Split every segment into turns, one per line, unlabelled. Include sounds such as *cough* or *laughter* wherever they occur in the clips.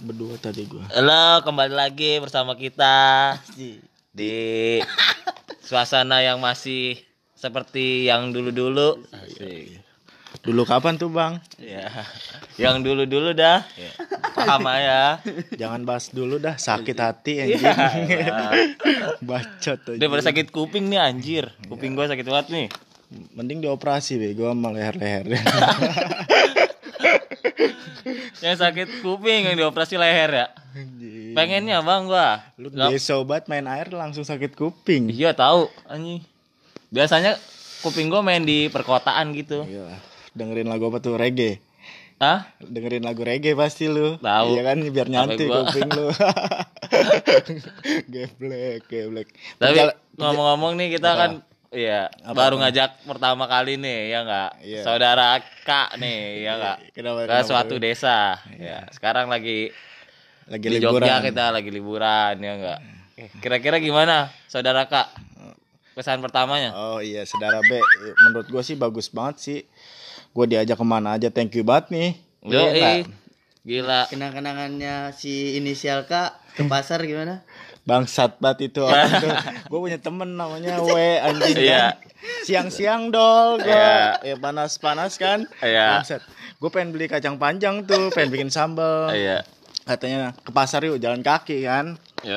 berdua tadi gua.
Halo, kembali lagi bersama kita di suasana yang masih seperti yang dulu-dulu. Asik.
Dulu kapan tuh, Bang?
Ya, yang dulu-dulu dah. Ya. Paham ya.
Jangan bahas dulu dah, sakit hati
Iya.
anjing. Bacot aja.
Dia pada sakit kuping nih anjir. Kuping gua sakit banget nih.
Mending dioperasi be, gua sama leher-leher. *laughs* *laughs*
Yang sakit kuping yang dioperasi leher ya.
Anjing.
Pengennya bang gua.
Lu
Nggak-
deso banget main air langsung sakit kuping.
Iya tahu anjing. Biasanya kuping gua main di perkotaan gitu.
Iya. Dengerin lagu apa tuh? Reggae.
Hah?
Dengerin lagu reggae pasti lu.
Tahu.
Iya kan biar nyantai kuping lu. *laughs* geblek, geblek.
Tapi ngomong-ngomong nih kita kan Iya, baru ngajak pertama kali nih ya enggak?
Iya.
Saudara Kak nih ya enggak?
Kenapa-
Ke
kenapa
suatu
tuh?
desa. Ya, sekarang lagi
lagi
di
liburan.
Jogja kita lagi liburan ya enggak? Kira-kira gimana Saudara Kak? Pesan pertamanya?
Oh iya, saudara B. Menurut gua sih bagus banget sih. Gua diajak ke mana aja, thank you banget nih.
Yo,
Iya nggak?
gila.
Kenang-kenangannya si inisial K ke pasar gimana?
Bangsat banget itu orang *laughs* tuh. Gue punya temen namanya W anjing
Iya.
kan. Siang-siang dol gue.
Iya.
Ya panas-panas kan.
Iya.
Bangsat. Gue pengen beli kacang panjang tuh, pengen bikin sambal.
Iya.
Katanya ke pasar yuk jalan kaki kan.
Yo,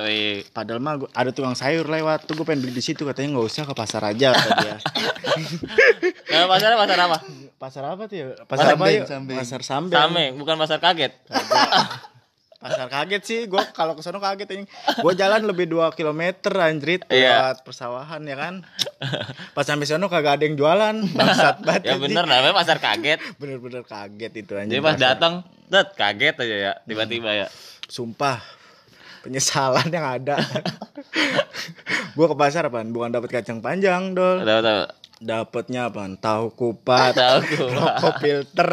Padahal mah gua, ada tukang sayur lewat tuh gue pengen beli di situ katanya nggak usah ke pasar aja kata dia. *laughs*
Nah, pasarnya pasar apa?
pasar apa tuh ya? Pasar apa
Sambeng,
yuk?
Sambeng.
Pasar Sambeng.
Sameng, bukan pasar kaget.
Pasar kaget sih, gue kalau ke sono kaget ini. Gue jalan lebih 2 km anjrit
Iya.
buat persawahan ya kan. Pas sampai sono kagak ada yang jualan, bangsat *laughs* banget.
Ya bener namanya pasar kaget. *laughs*
Bener-bener kaget itu anjing.
Jadi pas datang, dat kaget aja ya, tiba-tiba ya.
Sumpah penyesalan yang ada. *laughs* gue ke pasar apaan? Bukan dapat kacang panjang, dol.
Tahu.
Dapatnya apaan? Tahu kupat, *laughs*
Tahu kupat.
rokok filter,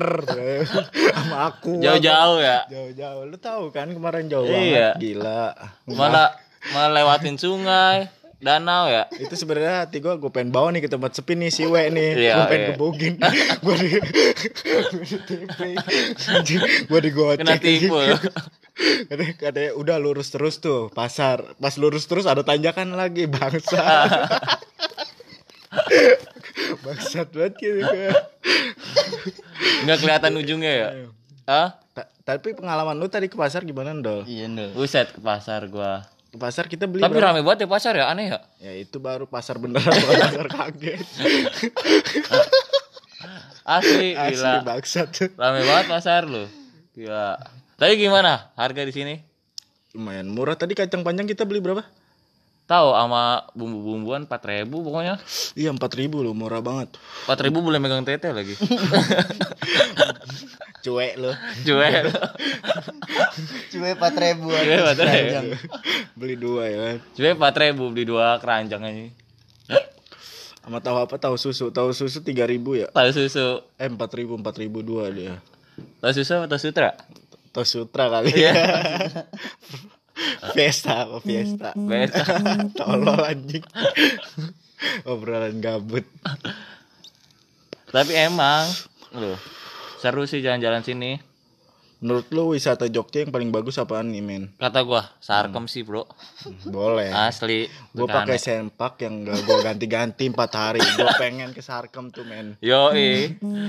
sama aku.
Jauh-jauh ya.
Jauh-jauh. Lu tahu kan kemarin jauh
Iya.
banget. Gila.
Malah malah lewatin sungai, danau ya.
itu sebenarnya hati gue gue pengen bawa nih ke tempat sepi nih si W nih
Iya,
gue pengen
iya.
gebugin *laughs* gue di gue di gue
Kena tipu. *laughs*
katanya, katanya udah lurus terus tuh pasar pas lurus terus ada tanjakan lagi bangsa bangsat banget gitu gue
Enggak kelihatan ujungnya ya. Hah?
Ta- tapi pengalaman lu tadi ke pasar gimana dol
Iya nih.
Buset ke pasar gua.
ke pasar kita beli
Tapi
berapa?
rame banget ya pasar ya, aneh ya.
ya itu baru pasar beneran pasar kaget *laughs*
Asli,
asli
gila.
bangsat
Rame banget pasar lu. Gila. Tapi gimana harga di sini?
lumayan murah tadi kacang panjang kita beli berapa
Tahu sama bumbu-bumbuan 4000 pokoknya.
Iya empat ribu loh murah banget.
4000 boleh megang tete lagi. *laughs*
Cuek loh.
Cuek.
Cuy 4000 ribuan.
Cuek 4000.
Beli dua ya kan.
Cuek 4000 beli dua keranjang aja.
Sama tahu apa tahu susu tahu susu tiga ribu ya.
Tahu susu.
Eh empat ribu empat ribu dua dia.
Tahu susu atau sutra?
Tahu sutra kali
Iya.
ya. *laughs* *laughs* Fiesta apa Fiesta.
Beta. *laughs*
Tolol anjing. *laughs* Obrolan gabut.
Tapi emang loh seru sih jalan-jalan sini.
Menurut lu wisata Jogja yang paling bagus apaan nih men?
Kata gua sarkem sih bro.
Boleh.
Asli. Bukan
pakai sempak yang gak gue ganti-ganti empat hari. Gue *laughs* pengen ke Sarkem tuh men.
Yo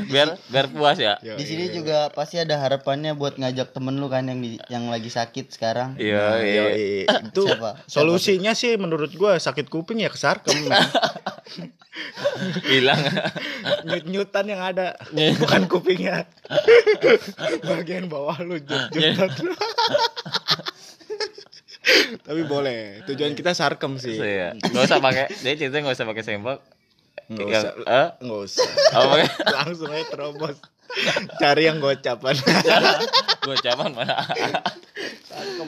biar biar puas ya.
Yo,
Di sini juga pasti ada harapannya buat ngajak temen lu kan yang di, yang lagi sakit sekarang.
Yo
Yo, itu
Siapa?
solusinya sih menurut gue sakit kuping ya ke Sarkem. men.
hilang.
Nyut-nyutan yang ada, *laughs* bukan kupingnya. *laughs* Bagian bawah lu *laughs* nyut-nyutan. *laughs* Tapi boleh. Tujuan kita Sarkem sih.
Iya. Gak usah pakai. Jadi ceritanya gak usah pakai.
Nggak
Yang-
usah.
eh?
Nggak usah.
Pakai? *laughs*
Langsung aja terobos. Cari yang gocapan.
Gua caman mana?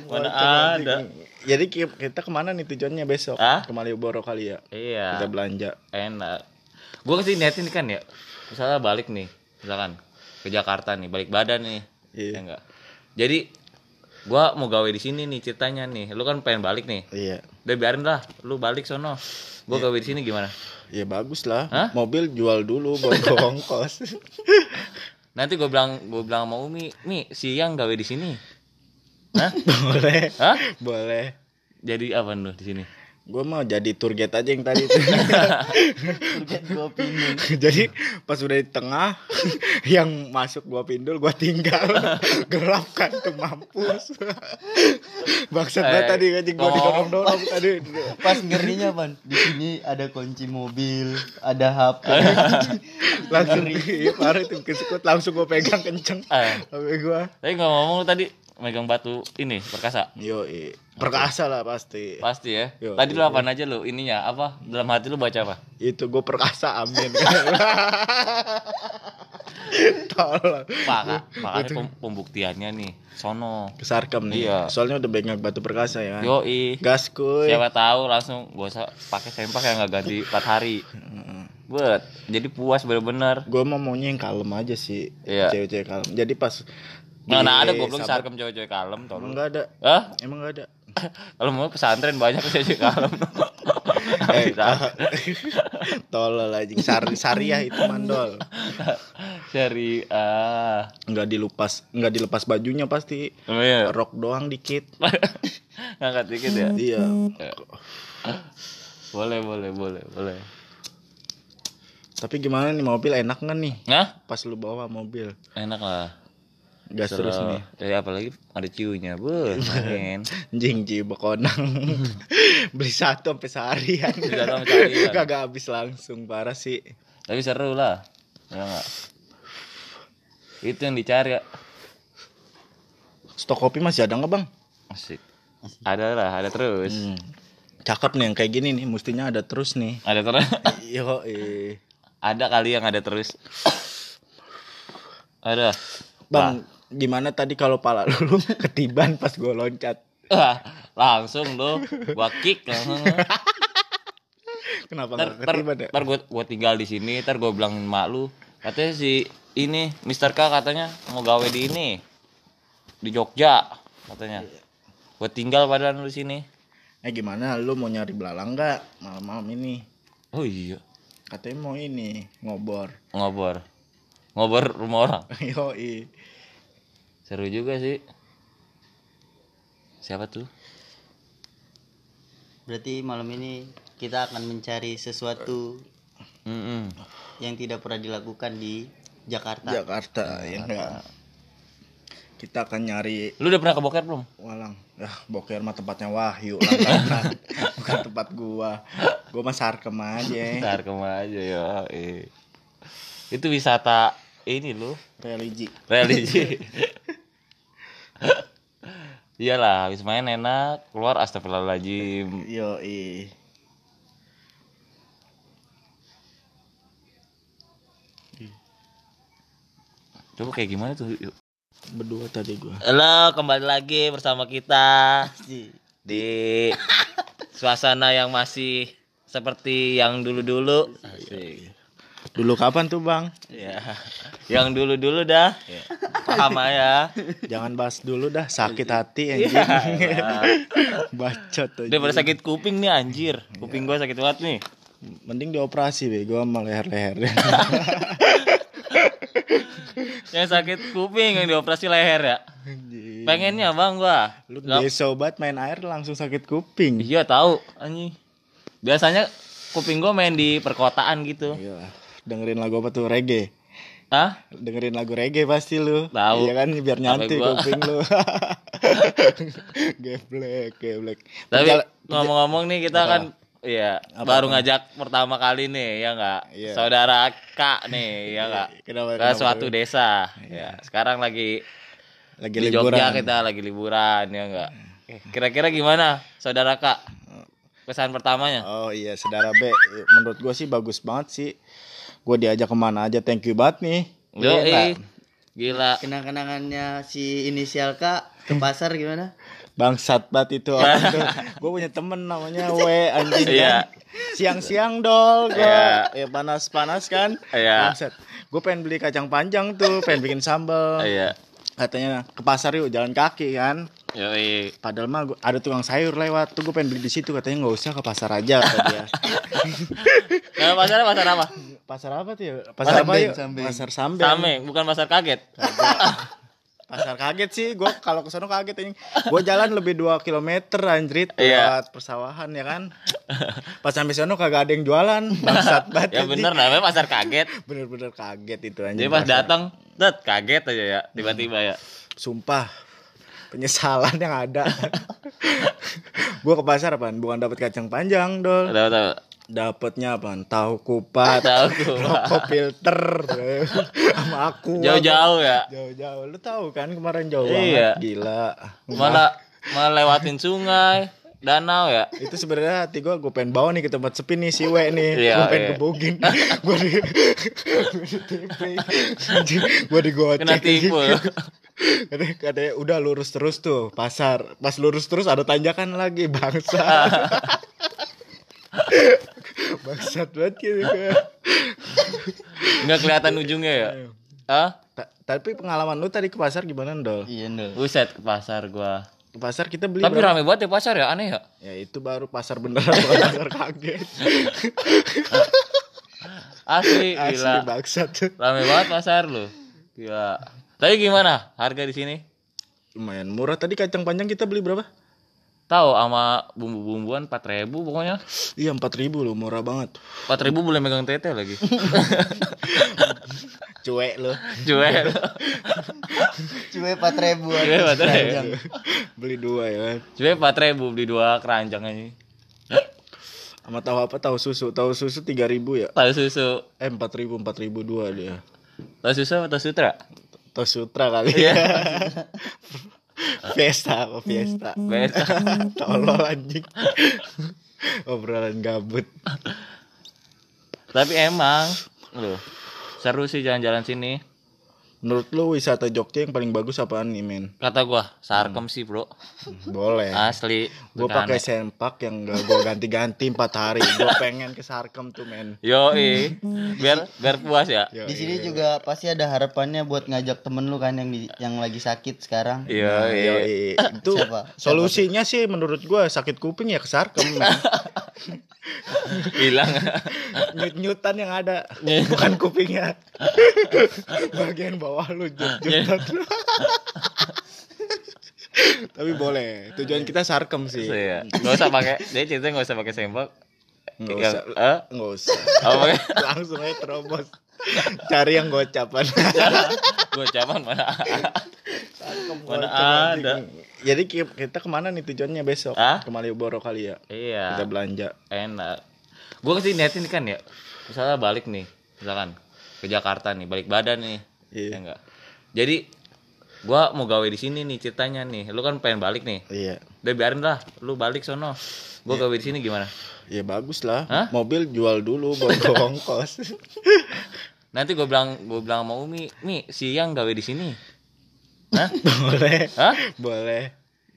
Mana
Gocap,
ada.
Jadi ki- kita ke mana nih tujuannya besok?
Hah?
Ke Malioboro kali ya.
Iya.
Kita belanja.
enak gue ke sini niatin kan ya misalnya balik nih misalkan ke Jakarta nih balik badan nih
Iya.
ya enggak jadi gua mau gawe di sini nih ceritanya nih lu kan pengen balik nih
Iya.
udah biarin lah lu balik sono gua gawe di sini gimana
Ya bagus lah.
Hah?
Mobil jual dulu buat *laughs* ongkos.
nanti gue bilang gue bilang sama Umi Mi siang gawe di sini *laughs* Hah?
boleh
Hah?
boleh
Jadi apa lu di sini?
Gue mau jadi tour guide aja yang tadi *laughs*
gua pindul. *laughs*
jadi pas udah di tengah *laughs* yang masuk gua pindul gua tinggal. Gelap kan tuh mampus. Bangsat
Eh,
tadi gua
ngomong-
didorong dorong tadi.
Pas ngerinya ban, di sini ada kunci mobil, ada HP.
langsung iya parah itu bikin sekut langsung gua pegang kenceng.
Eh,
gua.
Tapi ngomong lu tadi megang batu ini perkasa.
yo perkasa lah pasti
Pasti ya.
Yo,
Tadi lu apaan aja lu? Ininya apa? Dalam hati lu baca apa?
itu gua perkasa amin *laughs* tolong
Maka, makanya pem- pembuktiannya nih. Sono.
kesarkam nih
Iya.
soalnya udah pegang batu perkasa ya kan
Yoi.
gas kuy
Siapa tahu langsung gak usah pakai sempak yang nggak ganti *laughs* 4 hari. Buat. Jadi puas bener-bener.
gue mau maunya yang kalem aja sih
Iya.
cewek-cewek kalem jadi pas
Mana
di
ada goblok sarkem cewek-cewek kalem tolong.
enggak ada
Hah?
emang enggak ada
Kalau mau pesantren banyak cewek kalem. *laughs*
eh *laughs* tolol aja Sari, syariah itu mandol
Dari ah.
enggak dilepas enggak dilepas bajunya pasti
Oh iya.
rok doang dikit *laughs*
Ngangkat dikit ya.
iya
Boleh, boleh, boleh, boleh.
tapi gimana nih mobil enak nggak nih
Nah,
pas lu bawa mobil
enak lah.
Gas terus nih
Jadi apalagi ada ciunya, bu, main. *laughs*
Jing ji bekonang *laughs* beli satu sampai seharian
Beli satu sampai seharian. *laughs*
kagak habis langsung parah sih
Tapi seru lah, ya nggak? Itu yang dicari ya.
stok kopi masih ada nggak bang
Asik. Ada lah, ada terus.
Hmm. cakep nih yang kayak gini nih mestinya ada terus nih
Ada terus.
yo eh
ada kali yang ada terus. Ada.
Bang, gimana tadi kalau pala lu *laughs* ketiban pas gue loncat?
Langsung lo, gua kick. *laughs*
Kenapa
Ntar,
nggak
ntar,
ketiban ya?
ntar gua, gua tinggal di sini, ntar gua bilangin mak lu. Katanya si ini, Mister K katanya mau gawe di ini. Di Jogja katanya. Gua tinggal padahal lu di sini.
Eh gimana lu mau nyari belalang nggak malam-malam ini?
Oh iya,
Katanya mau ini ngobor.
ngobor. Ngobor rumah orang. *laughs*
Yo
Seru juga sih. Siapa tuh?
Berarti malam ini kita akan mencari sesuatu
Mm-mm.
yang tidak pernah dilakukan di Jakarta.
Jakarta ya enggak. Kita akan nyari
Lu udah pernah ke Boker belum?
walang. Ya boker mah tempatnya Wahyu langganan. *laughs* Bukan tempat gua. Gua mah sarkem aja.
Ntar aja ya. Eh. Itu wisata ini lu,
Religi.
religi. *laughs* Iyalah, habis main enak, keluar astagfirullahaladzim.
Yo
Coba kayak gimana tuh? Yuk.
Berdua tadi gua.
Halo, kembali lagi bersama kita di suasana yang masih seperti yang dulu-dulu. Asik.
Dulu kapan tuh, Bang?
Ya, yang dulu-dulu dah. Ya. Paham ya.
Jangan bahas dulu dah, sakit hati
Iya. *laughs*
anjing. Bacot aja.
Daripada sakit kuping nih anjir. Kuping gua sakit banget nih.
Mending dioperasi be, gua sama leher-leher. *laughs*
Yang sakit kuping yang dioperasi leher ya.
Anjing.
Pengennya bang gua.
Lu gede sobat main air langsung sakit kuping.
Iya tahu anjing. Biasanya kuping gua main di perkotaan gitu.
Iya. Dengerin lagu apa tuh? Reggae.
Hah?
Dengerin lagu reggae pasti lu.
Tahu.
Iya kan biar nyantai
gua-
kuping lu. *laughs* geblek, geblek.
Tapi ngomong-ngomong nih kita
Apa?
kan Iya,
Apa,
baru
apa?
ngajak pertama kali nih, ya enggak?
Iya.
Saudara Kak nih, ya enggak?
Kenapa-
Ke
kenapa
suatu desa. Ya, sekarang lagi
lagi
di
liburan.
Jogja kita lagi liburan, ya enggak? Kira-kira gimana, Saudara Kak? Pesan pertamanya?
Oh iya, saudara B. Menurut gua sih bagus banget sih. Gua diajak ke mana aja, thank you banget nih.
Yo,
Iya nggak?
gila.
Kenang-kenangannya si inisial K ke pasar gimana?
Bangsat banget itu orang tuh. *laughs* Gue punya temen namanya W anjing
Iya.
kan. Siang-siang dol gue.
Iya.
Ya panas-panas kan.
Iya.
Bangsat. Gue pengen beli kacang panjang tuh, pengen bikin sambal.
Iya.
Katanya ke pasar yuk jalan kaki kan.
Yo,
Padahal mah gua, ada tukang sayur lewat tuh gue pengen beli di situ katanya nggak usah ke pasar aja kata dia. *laughs*
Nah, pasarnya pasar apa?
pasar apa tuh ya? Pasar apa
Sambeng,
yuk?
Sambeng.
Pasar Sambeng.
Same, bukan pasar kaget.
pasar kaget sih gue kalau ke sono kaget ini gue jalan lebih 2 kilometer anjrit
Iya.
lewat persawahan ya kan pas sampai sono kagak ada yang jualan *laughs* bangsat banget
ya bener namanya pasar kaget *laughs*
bener-bener kaget itu anjing
jadi pas
pasar.
datang tet kaget aja ya tiba-tiba ya
sumpah penyesalan yang ada. *laughs* Gue ke pasar apaan? Bukan dapat kacang panjang dol.
Tahu
dapatnya apaan? Tahu kupat *laughs*
tahu gua.
rokok filter *laughs* sama aku.
Jauh-jauh ya?
Jauh-jauh. Lu tahu kan kemarin jauh
Iya.
banget gila.
Malah malah lewatin sungai danau ya?
Itu sebenarnya hati gue gue pengen bawa nih ke tempat sepi nih si We nih.
Iya,
gue pengen
iya.
gebugin gue di gue di gue digocek
kena tipu
katanya, katanya udah lurus terus tuh pasar. Pas lurus terus ada tanjakan lagi bangsa. *laughs* Bangsat banget gitu gue.
nggak kelihatan ujungnya ya? Ah
Ta- tapi pengalaman lu tadi ke pasar gimana dol
Iya Ndol.
buset ke pasar gua.
Ke pasar kita beli
tapi
berapa?
rame banget ya pasar ya? Aneh ya?
Ya itu baru pasar beneran bukan pasar kaget.
Asli *laughs*
asli
gila
bangsat.
Rame banget pasar lu. Gila tapi gimana? Harga di sini?
Lumayan murah. Tadi kacang panjang kita beli berapa?
Tahu sama bumbu-bumbuan 4000 pokoknya.
Iya empat ribu loh murah banget.
4000 boleh megang tete lagi. *laughs*
Cuek lo
cuek.
Cuy 4000 ribu.
Cuy, 4.000.
beli dua ya.
Cuek 4000 beli dua keranjang aja.
Sama tahu apa? Tahu susu. Tahu susu tiga ribu ya?
Tahu susu.
Eh empat ribu empat ribu dua dia.
Tahu susu atau sutra
tahu sutra kali
Iya.
ya. *laughs* Fiesta apa Fiesta?
Beda *laughs*
tolol anjing. Obrolan gabut.
Tapi emang loh seru sih jalan-jalan sini
menurut lu wisata Jogja yang paling bagus apaan nih men?
Kata gua sarkem sih bro.
Boleh.
Asli Bukan
pakai
aneh.
sempak yang gak gue ganti-ganti empat hari. Gue *laughs* pengen ke Sarkem tuh men.
Yo biar biar puas ya.
Yo,
Di sini juga pasti ada harapannya buat ngajak temen lu kan yang di, yang lagi sakit sekarang.
yo
Yo, itu
Siapa? Siapa
solusinya sih menurut gue sakit kuping ya ke Sarkem *laughs*
hilang.
Nyut-nyutan yang ada. Bukan kupingnya. Bagian bawah lu nyut-nyutan tapi boleh. Tujuan kita Sarkem sih.
Ya nggak usah pakai dia ceritanya nggak usah pakai sembok.
Nggak usah.
eh?
nggak usah.
Pakai?
Langsung aja terobos. Cari yang gocapan.
Gue caman mana mana
Gocap,
ada.
Jadi ki- kita ke mana nih tujuannya besok?
Hah?
ke Malioboro kali ya?
Iya.
Kita belanja.
Enak. Gue ke sini niatin kan ya? Misalnya balik nih misalkan ke Jakarta nih balik badan nih
Iya.
ya enggak? Jadi gua mau gawe di sini nih ceritanya nih. Lu kan pengen balik nih?
Iya.
Udah biarin lah lu balik sono. Gua gawe di sini gimana?
Ya bagus lah.
Hah?
mobil jual dulu buat ongkos. *laughs*
Nanti gua bilang gua bilang sama Umi Mi siang gawe di sini Hah?
boleh.
Hah?
boleh.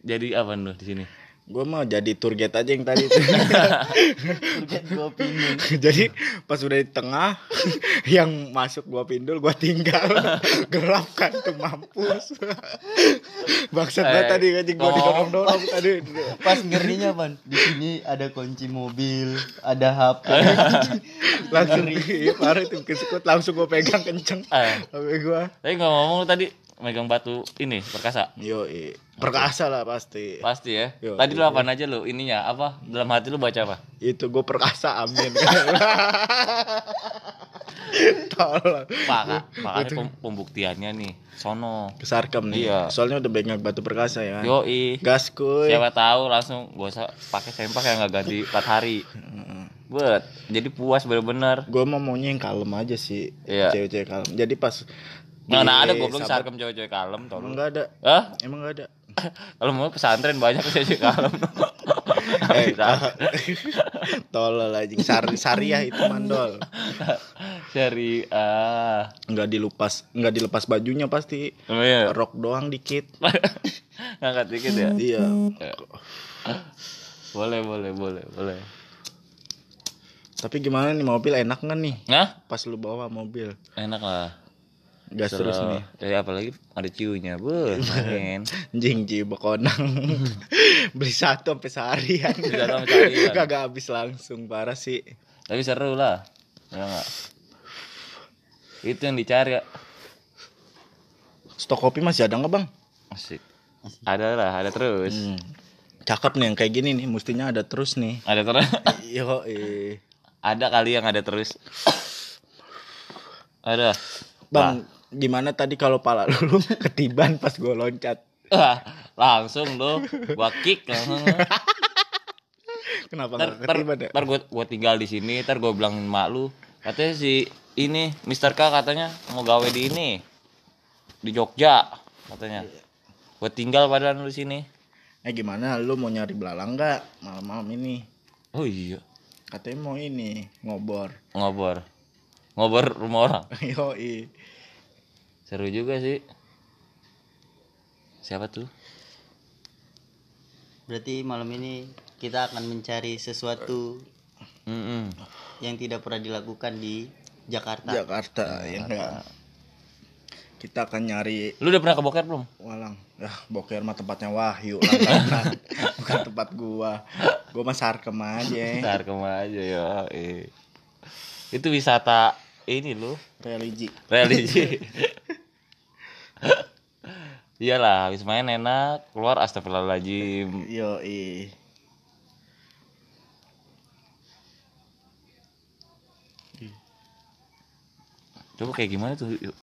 Jadi apa lu di sini?
Gue mau jadi tour guide aja yang tadi itu *laughs*
Target gua pingin. *laughs*
jadi pas udah di tengah *laughs* yang masuk gua pindul gua tinggal. Gelap kan tuh mampus. Bangsat banget
Eh,
tadi anjing gua
ngomong-
didorong dorong tadi.
Pas ngerinya pan, di sini ada kunci mobil, ada HP.
langsung iya parah itu bikin sekut langsung gua pegang kenceng.
Eh,
HP gua.
Tapi ngomong-ngomong tadi megang batu ini perkasa.
Yo perkasa lah pasti.
Pasti ya?
Yo,
tadi lu apaan aja lu? Ininya apa? Dalam hati lu baca apa?
Itu gue perkasa amin. *laughs* Tolong.
Pak, makanya pem- pembuktiannya nih sono.
Kesarkem nih.
Iya.
soalnya udah pegang batu perkasa ya kan?
Yoi.
Gas kuy.
Siapa tahu langsung gak usah pakai sempak yang nggak ganti *laughs* 4 hari. Buat jadi puas bener-bener.
Gue mau maunya yang kalem aja sih.
Iya.
cewek-cewek kalem. Jadi pas
mana
di
ada goblok sarkem cewek-cewek kalem tau
emang
lu
nggak ada.
Hah?
emang nggak ada. *laughs*
Kalau mau pesantren banyak cewek kalem. *laughs*
Eh, *laughs* tolol anjing Sari, syariah itu mandol.
Dari ah
nggak dilepas nggak dilepas bajunya pasti.
Oh iya.
Rok doang dikit.
Ngangkat dikit ya?
Iya.
Boleh boleh boleh boleh.
Tapi gimana nih mobil enak nggak nih?
Nah
pas lu bawa mobil.
Enak lah
gas terus nih
Jadi apalagi ada ciunya, bu, main. *laughs*
Jing ji bekonang *laughs* beli satu sampai seharian
Beli satu sampai seharian.
kagak habis langsung parah sih
Tapi seru lah, ya nggak? Itu yang dicari ya.
Stok kopi masih ada nggak bang?
Asik. Ada lah, ada terus.
Hmm. Cakep nih yang kayak gini nih, mestinya ada terus nih.
Ada terus. *laughs*
Yo,
ada kali yang ada terus. *coughs* Ada.
Bang, gimana tadi kalau pala lu *laughs* ketiban pas gue loncat?
Wah, langsung lo gua kick langsung.
Kenapa
ntar,
ketiban ya?
ntar gua, gua tinggal di sini, ntar gua bilangin mak lu. Katanya si ini Mister K katanya mau gawe di ini. Di Jogja katanya. Gua tinggal padahal di sini.
Eh gimana, lu mau nyari belalang nggak malam-malam ini?
Oh iya,
Katanya mau ini ngobor.
ngobor. Ngobor rumah orang. *laughs*
Yo,
Seru juga sih. Siapa tuh?
Berarti malam ini kita akan mencari sesuatu
Mm-mm.
yang tidak pernah dilakukan di Jakarta.
Jakarta ya enggak. Kita akan nyari
Lu udah pernah ke Boker belum?
walang. Ya, boker mah tempatnya Wahyu. *laughs* Bukan tempat gua. Gua mah sarkem aja.
Ntar aja ya. Eh. Itu wisata ini lu
Religi.
religi. *laughs* Iyalah, habis main enak, keluar astagfirullahaladzim.
Yo,
Coba kayak gimana tuh? Yuk.